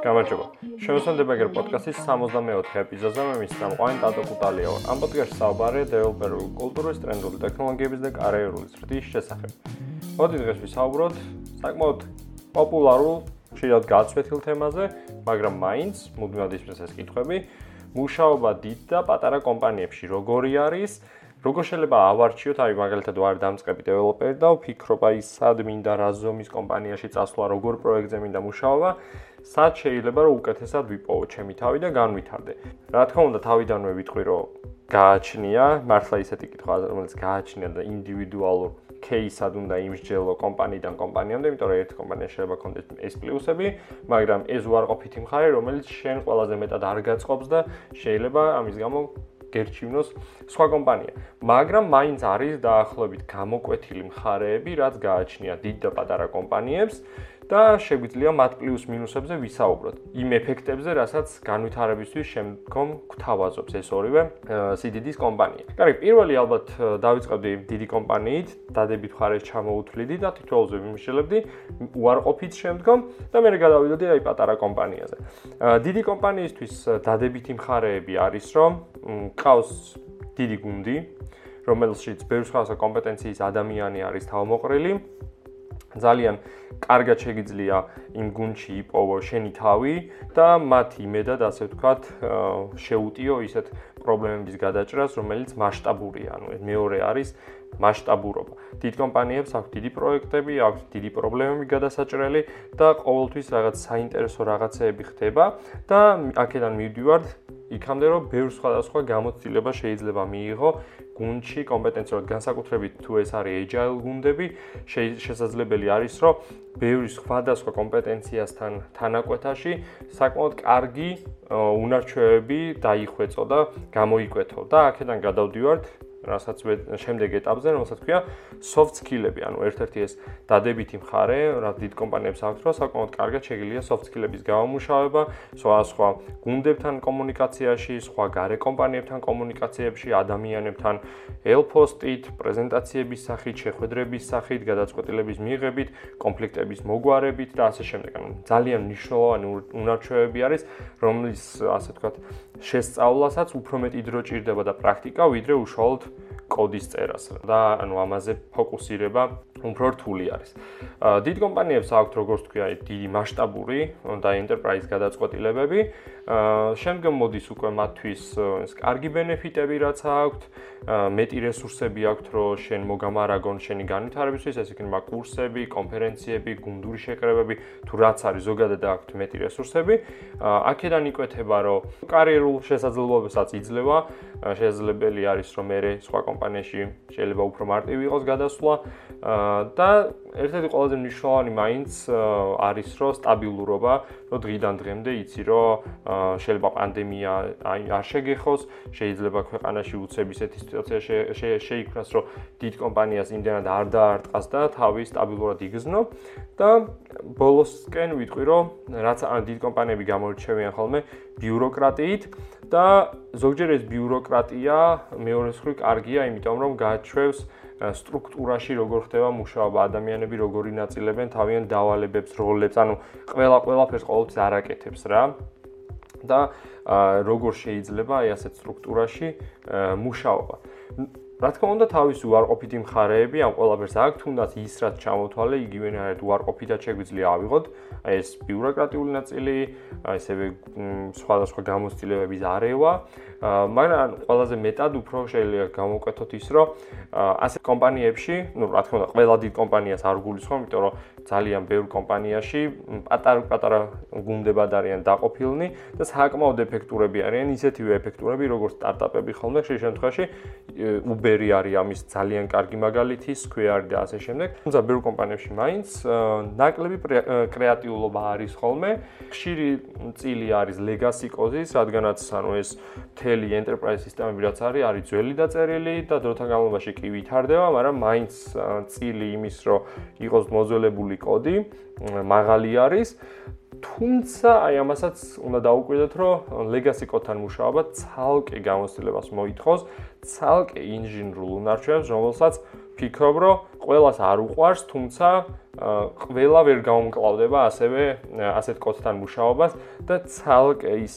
გამარჯობა. შემოსანდებაგერ პოდკასტის 64 ეპიზოდზე მე მის სამყარო ტატო კუტალია ვარ. ამ პოდკასტში საუბარია დეველოპერული კულტურის, ტრენდული ტექნოლოგიების და კარიერული ზრდის შესახებ. მოდი დღეს ვისაუბროთ საკმაოდ პოპულარულ, შეიძლება გაცვეთილ თემაზე, მაგრამ მაინც მუდმივად ისმის ეს კითხვები. მუშაობა დიდ და პატარა კომპანიებში როგორი არის? როგორ შეიძლება ავარჩიოთ, აი მაგალითად ვარ დამწყები დეველოპერი და ვფიქრობ აი სად მინდა რა ზომის კომპანიაში წასვლა, როგორ პროექტზე მინდა მუშაობა, სად შეიძლება რომ უკეთესად ვიპოვო ჩემი თავი და განვითარდე. რა თქმა უნდა, თავიდანვე ვიტყვი რომ გააჩნია მართლა ისეთი კითხვა, რომელიც გააჩნია და ინდივიდუალურ кейსად უნდა იმსჯელო კომპანიიდან კომპანიამდე, იმიტომ რომ ერთ კომპანიაში შეიძლება კონდეს ეს პლუსები, მაგრამ ეს უარყოფითი მხარე, რომელიც შენ ყველაზე მეტად არ გაწყობს და შეიძლება ამის გამო გერჩივნოს სხვა კომპანია. მაგრამ მაინც არის დაახლოებით გამოკვეთილი მხარეები, რაც გააჩნია დიდ და პატარა კომპანიებს და შეგვიძლია მათ პლუს მინუსებზე ვისაუბროთ. იმ ეფექტებზე, რასაც განვითარებისთვის შემდგომ გვთავაზობს ეს ორივე CDD-ის კომპანია. კარგი, პირველი ალბათ დავიწყებდი დიდი კომპანიით, დადებით მხარეს ჩამოუთვლიდი და თითოეულზე ვიმშელებდი უარყოფით შემდგომ და მე გადავიდოდი აი პატარა კომპანიაზე. დიდი კომპანიისთვის დადებითი მხარეები არის, რომ ყავს დიდი გუნდი, რომელშიც ბევრი სხვა კომპეტენციის ადამიანი არის თავმოყრილი. ძალიან კარგად შეგიძლია იმ გუნდში იპოვო შენი თავი და მათ იმედად ასე ვთქვათ შეუტიო ისეთ პრობლემების გადაჭრას, რომელიც მასშტაბურია. ანუ მეორე არის მასშტაბურობა. დიდ კომპანიებს აქვს დიდი პროექტები, აქვს დიდი პრობლემები გადასაჭრელი და ყოველთვის რაღაც საინტერესო რაღაცეები ხდება და აქედან მივდივართ იქამდე რომ ბევრ სხვადასხვა გამოცდილება შეიძლება მიიღო გუნდში კომპეტენციურად განსაკუთრებით თუ ეს არის agile გუნდები შესაძლებელი არის რომ ბევრი სხვადასხვა კომპეტენციასთან თანაკვეთაში საკმაოდ კარგი უნარჩვევები დაიხვეწო და გამოიკვეთო და აქედან გადავდივართ რასაც შემდეგ ეტაპზე, რომელსაც ქვია soft skill-ები, ანუ ერთ-ერთი ეს დადებითი მხარე, რა დიდ კომპანიებს აქვს, რომ საკმაოდ კარგად შეგიძლია soft skill-ების გამომუშავება, სხვა სხვა გუნდებთან კომუნიკაციაში, სხვა გარე კომპანიებთან კომუნიკაციებში, ადამიანებთან ელფოსტით, პრეზენტაციების სახით, შეხვედრების სახით, გადაწყვეტილების მიღებით, კონფლიქტების მოგვარებით და ასე შემდეგ. ანუ ძალიან მნიშვნელოვანი უნარჩვევები არის, რომლის ასე ვთქვათ, შესწავლასაც უფრო მეტი დრო ჭირდება და პრაქტიკა, ვიდრე უშუალოდ კოდის წერას და ანუ ამაზე ფოკუსირება უფრო რთული არის. დიდ კომპანიებს აქვთ როგორც თქვია, დიდი მასშტაბური და enterprise გადაწყვეტილებები. შემდგომ მოდის უკვე მათთვის ეს კარგი ბენეფიტები რაც აქვთ, მეტი რესურსები აქვთ, რომ შენ მოგამარაგონ შენი განვითარებისთვის, ეს იქნება კურსები, კონფერენციები, გუნდური შეკრებები, თუ რაც არის ზოგადად აქვთ მეტი რესურსები. აქედან იკვეთება, რომ კარიერულ შესაძლებლობებსაც იძლევა, შესაძლებელი არის რომ მე სხვა კომპანიაში შეიძლება უფრო მარტივი იყოს გადასვლა და ერთ-ერთი ყველაზე მნიშვნელოვანი მაინც არის რომ სტაბილურობა, რომ დღიდან დღემდე იცი რომ შეიძლება პანდემია არ შეგეხოს, შეიძლება ქვეყანაში უცებ ისეთი სიტუაცია შეიქმნას, რომ დიდ კომპანიას იმდენად არ დაარტყას და თავი სტაბილურად იგზნო და ბოლოსკენ ვიტყვი რომ რაც დიდ კომპანიები გამორჩევიან ხოლმე ბიუროკრატიით. და ზოგჯერ ეს ბიუროკრატია მეორე მხრივ კარგია, იმიტომ რომ გააჩვევს სტრუქტურაში როგორ ხდება მუშაობა, ადამიანები როგორი ნაწილებენ თავიანთ დავალებებს, როლებს, ანუ ყველა ყველაფერს ყოველთვის არაკეთებს რა. და როგორ შეიძლება აი ასეთ სტრუქტურაში მუშაობა. რა თქმა უნდა, თავისი უარყოფითი მხარეები ამ ყველაფერს აქვს, თუნდაც ის რაც ჩამოთვალე, იგივენაირად უარყოფითად შეგვიძლია ავიღოთ, ეს ბიუროკრატიული ნაწილი, ესევე სხვადასხვა გამოცდილებების არევა, მაგრამ ყველაზე მეტად უფრო შეიძლება გამოკვეთოთ ის, რომ ასე კომპანიებში, ну, რა თქმა უნდა, ყველა დიდ კომპანიას არ გულისხმობ, იმიტომ რომ ძალიან ბევრ კომპანიაში პატარ-პატარა გუნდებად არიან დაყოფილნი და საკმაოდ ეფექტურები არიან, ისეთივე ეფექტურები, როგორც სტარტაპები ხოლმე, შეიძლება შემთხვევაში Uber-ი არის ამის ძალიან კარგი მაგალითი, Square და ასე შემდეგ. თუმცა ბევრ კომპანიებში მაინც ნაკლები კრეატიულობა არის ხოლმე. ხშირი წილი არის legacy code-ის, რადგანაც ანუ ეს მთელი enterprise სისტემები რაც არის, არის ძველი დაწერილი და დროთა განმავლობაში კი ვითარდება, მაგრამ მაინც წილი იმის, რომ იყოს მოძველებული კოდი, მაღალი არის. თუმცა აი ამასაც უნდა დაუკვირდეთ, რომ legacy code-თან მუშაობა ცალკე გამოცდილებას მოითხოვს, ცალკე ინჟინრულ უნარჩვევებს, რომელსაც ფიქრობ, რომ ყველას არ უყვარს, თუმცა ყველა ვერ გაუმკლავდება ასევე ასეთ კოდთან მუშაობას და ცალკე ის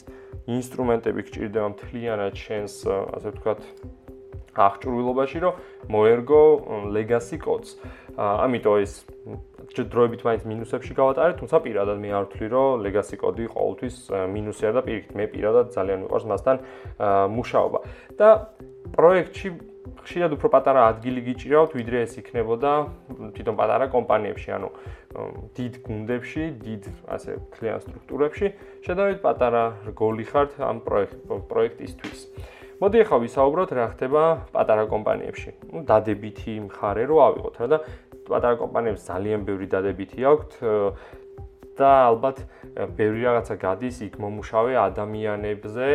ინსტრუმენტები გჭირდება მთლიანად შენს ასე ვთქვათ აღჭურვილობაში, რომ მოერგო legacy codes. ამიტომ ეს დროებით მაინც მინუსებში გავატარეთ, თუმცა პირადად მე არ ვთვლი, რომ legacy code-ი ყოველთვის მინუსია და პირიქით მე პირადად ძალიან მიყვარს მასთან მუშაობა. და პროექტში ხშირად უფრო პატარა ადგილი გიჭირავთ, ვიდრე ეს იქნებოდა თვითონ პატარა კომპანიებში, ანუ დიდ გუნდებში, დიდ ასე კლიან სტრუქტურებში, შედავით პატარა რგოლი ხართ ამ პროექტისთვის. მოდი ახლა ვისაუბროთ რა ხდება პატარა კომპანიებში. ნუ დადებითი მხარე რო ავიღოთ რა და პატარა კომპანიებს ძალიან ბევრი დადებითი აქვთ და ალბათ ბევრი რაღაცა გადის იქ მომუშავე ადამიანებზე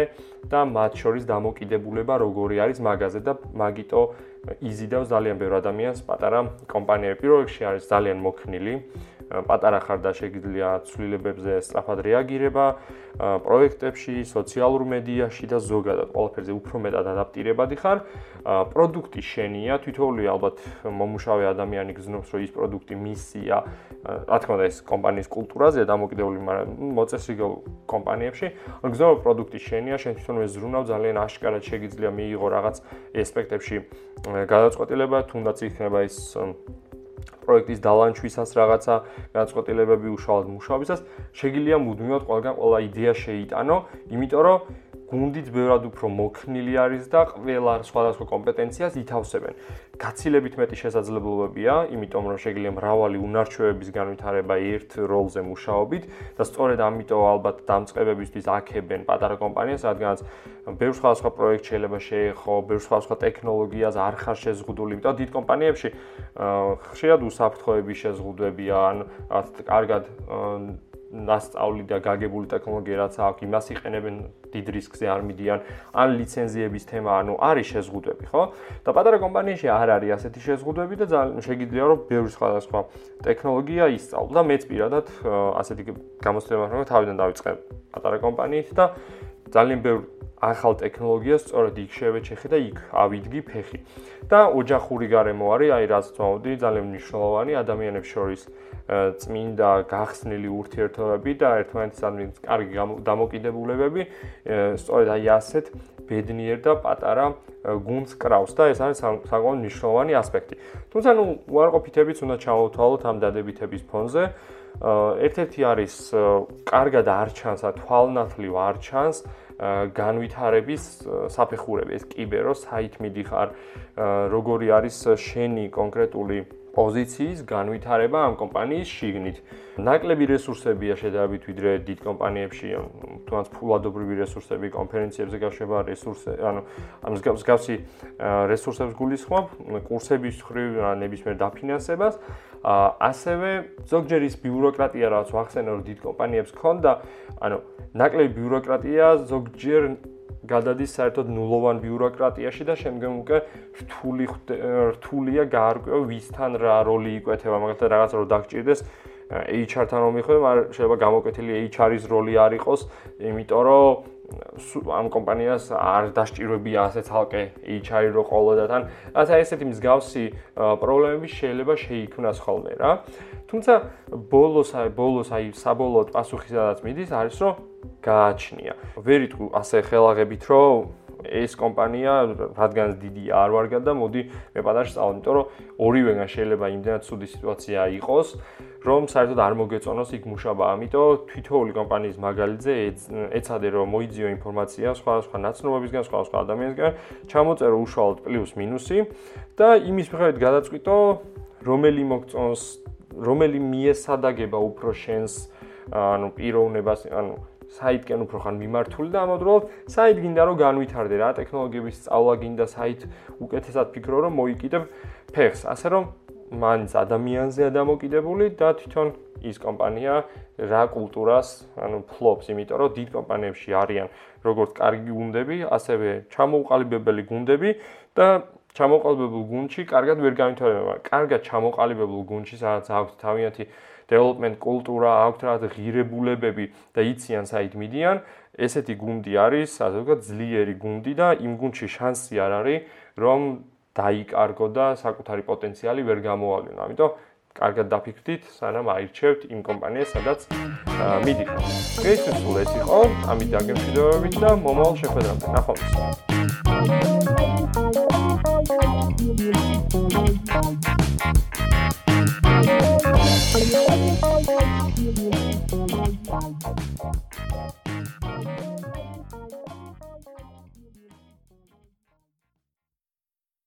და მათ შორის დამოკიდებულება როგორი არის მაგაზე და მაგიტო იზიდავს ძალიან ბევრ ადამიანს პატარა კომპანიები. პირველ რიგში არის ძალიან მოქნილი პატარა ხარ და შეგიძლია ცვლილებებზე სწრაფად რეაგირება პროექტებში, სოციალურ მედიაში და ზოგადად ყველაფერზე უფრო მეტად ადაპტირებადი ხარ. პროდუქტი შენია, თითოეული ალბათ მომუშავე ადამიანი გზნობს, რომ ის პროდუქტი მისია, რა თქმა უნდა, ეს კომპანიის კულტურაზე დამოკიდებული, მაგრამ მოწესრიგელ კომპანიებში, გზნობა პროდუქტი შენია, შენ თვითონვე ზრუნავ ძალიან აშკარად შეგიძლია მიიღო რაღაც ასპექტებში გადაწყვეტილება, თუნდაც იქნება ის პროექტის დალანჩვისას რაღაცა განწყობილებები უშუალოდ მუშაობისას შეგიძლია მუდმივად ყველგან ყველა იდეა შეიტანო, იმიტომ რომ გუნდიც ბევრად უფრო მოქნილი არის და ყველა სხვადასხვა კომპეტენციას ითავსებენ. გაცილებით მეტი შესაძლებლობებია, იმიტომ რომ შეიძლება მრავალი უნარჩვევების განვითარება ერთ როლზე მუშაობით და სწორედ ამიტომ ალბათ დამწყებებისთვის აქებენ პატარა კომპანიას, რადგანაც ბევრ სხვადასხვა პროექტ შეიძლება შეეხო, ბევრ სხვადასხვა ტექნოლოგიას არ ხარ შეზღუდული, იმიტომ დიდ კომპანიებში ხშირად უსაფრთხოების შეზღუდვებია, ან კარგად ნასწავლი და გაგებული ტექნოლოგია რაც აქვს, იმას იყენებენ დიდ რისკზე არ მიდიან, ან ლიცენზიების თემა, ანუ არის შეზღუდვები, ხო? და პატარა კომპანიაში არ არის ასეთი შეზღუდვები და ძალიან შეგიძლია რომ ბევრი სხვადასხვა ტექნოლოგია ისწავლო და მეც პირადად ასეთი გამოცდილება რომ თავიდან დავიწყე პატარა კომპანიით და ძალიან ბევრი ახალ ტექნოლოგიას სწორედ იქ შევეჩეხი და იქ ავიდგი ფეხი. და ოჯახური გარემო არის, აი რაც თვაოდი, ძალიან მნიშვნელოვანი ადამიანებს შორის წმინდა გახსნილი ურთიერთობები და ერთმანეთისადმი კარგი დამოკიდებულებები, სწორედ აი ასეთ ბედნიერ და პატარა გუნდს კრავს და ეს არის საკმაოდ მნიშვნელოვანი ასპექტი. თუმცა ნუ უარყოფითებიც უნდა ჩამოვთვალოთ ამ დადებითების ფონზე. ერთ-ერთი არის კარგად არ ჩანს, თვალნათლივ არ ჩანს განვითარების საფეხურები, ეს კიბერო საით მიდიხარ, როგორი არის შენი კონკრეტული პოზიციის განვითარება ამ კომპანიის შიგნით. ნაკლები რესურსებია შედარებით ვიდრე დიდ კომპანიებში, თუნდაც ფულადობრივი რესურსები, კონფერენციებზე გაშვება რესურსები, ანუ ამ მსგავსი რესურსებს გულისხმობ, კურსების ხრივ ნებისმიერ დაფინანსებას. ასევე ზოგჯერ ის ბიუროკრატია, რაც ვახსენე რომ დიდ კომპანიებს ქონდა, ანუ ნაკლები ბიუროკრატია ზოგჯერ გადადის საერთოდ ნულოვან ბიუროკრატიაში და შემდგომ უკვე რთული რთულია გაარკვევა ვისთან რა როლი იკვეთება მაგალითად რაღაც რო დაგჭირდეს HR-თან რომ მიხვდე, მაგრამ შეიძლება გამოკვეთილი HR-ის როლი არ იყოს, იმიტომ რომ ამ კომპანიას არ დასჭიროებია ასე ცალკე HR-ი რო ყოლოდათან. რათა ესეთი მსგავსი პრობლემები შეიძლება შეიქმნას ხოლმე რა. თუმცა ბოლოს აი ბოლოს აი საბოლოოდ პასუხი სადაც მიდის არის რომ გააჩნია. ვერ იტყვი ასე ხელაღებით, რომ ეს კომპანია რადგან დიდია არ ვარგა და მოდი მე პატარში წავალ, იმიტომ რომ ორივეგან შეიძლება იმდენად ცუდი სიტუაცია იყოს, რომ საერთოდ არ მოგეწონოს იქ მუშაობა. ამიტომ თითოეული კომპანიის მაგალითზე ეცადე რომ მოიძიო ინფორმაცია სხვადასხვა ნაცნობებისგან, სხვადასხვა ადამიანისგან, ჩამოწერო უშუალოდ პლუს მინუსი და იმის მიხედვით გადაწყვიტო რომელი მოგწონს, რომელი მიესადაგება უფრო შენს ანუ პიროვნებას, ანუ საიტკენ უფრო ხან მიმართული და ამავდროულად საით გინდა რომ განვითარდე რა ტექნოლოგიების სწავლა გინდა საით უკეთესად ფიქრო რომ მოიკიდებ ფეხს. ასე რომ მაინც ადამიანზე დამოკიდებული და თვითონ ის კომპანია რა კულტურას ანუ ფლობს იმიტომ რომ დიდ კომპანიებში არიან როგორც კარგი გუნდები ასევე ჩამოუყალიბებელი გუნდები და ჩამოყალიბებულ გუნდში კარგად ვერ განვითარდება კარგად ჩამოყალიბებულ გუნდში სადაც აქვს თავიანთი development კულტურა, აქვთ რა ღირებულებები და იციან საით მიდიან, ესეთი გუნდი არის, ასე ვთქვათ, ძლიერი გუნდი და იმ გუნდში შანსი არ არის, რომ დაიკარგო და საკუთარი პოტენციალი ვერ გამოავლინა. ამიტომ კარგად დაფიქრდით, სანამ აირჩევთ იმ კომპანიას, სადაც მიდიხართ. დღეისთვის სულ ეს იყო, ამით დაგემშვიდობებით და მომავალ შეხვედრამდე. ნახვამდის.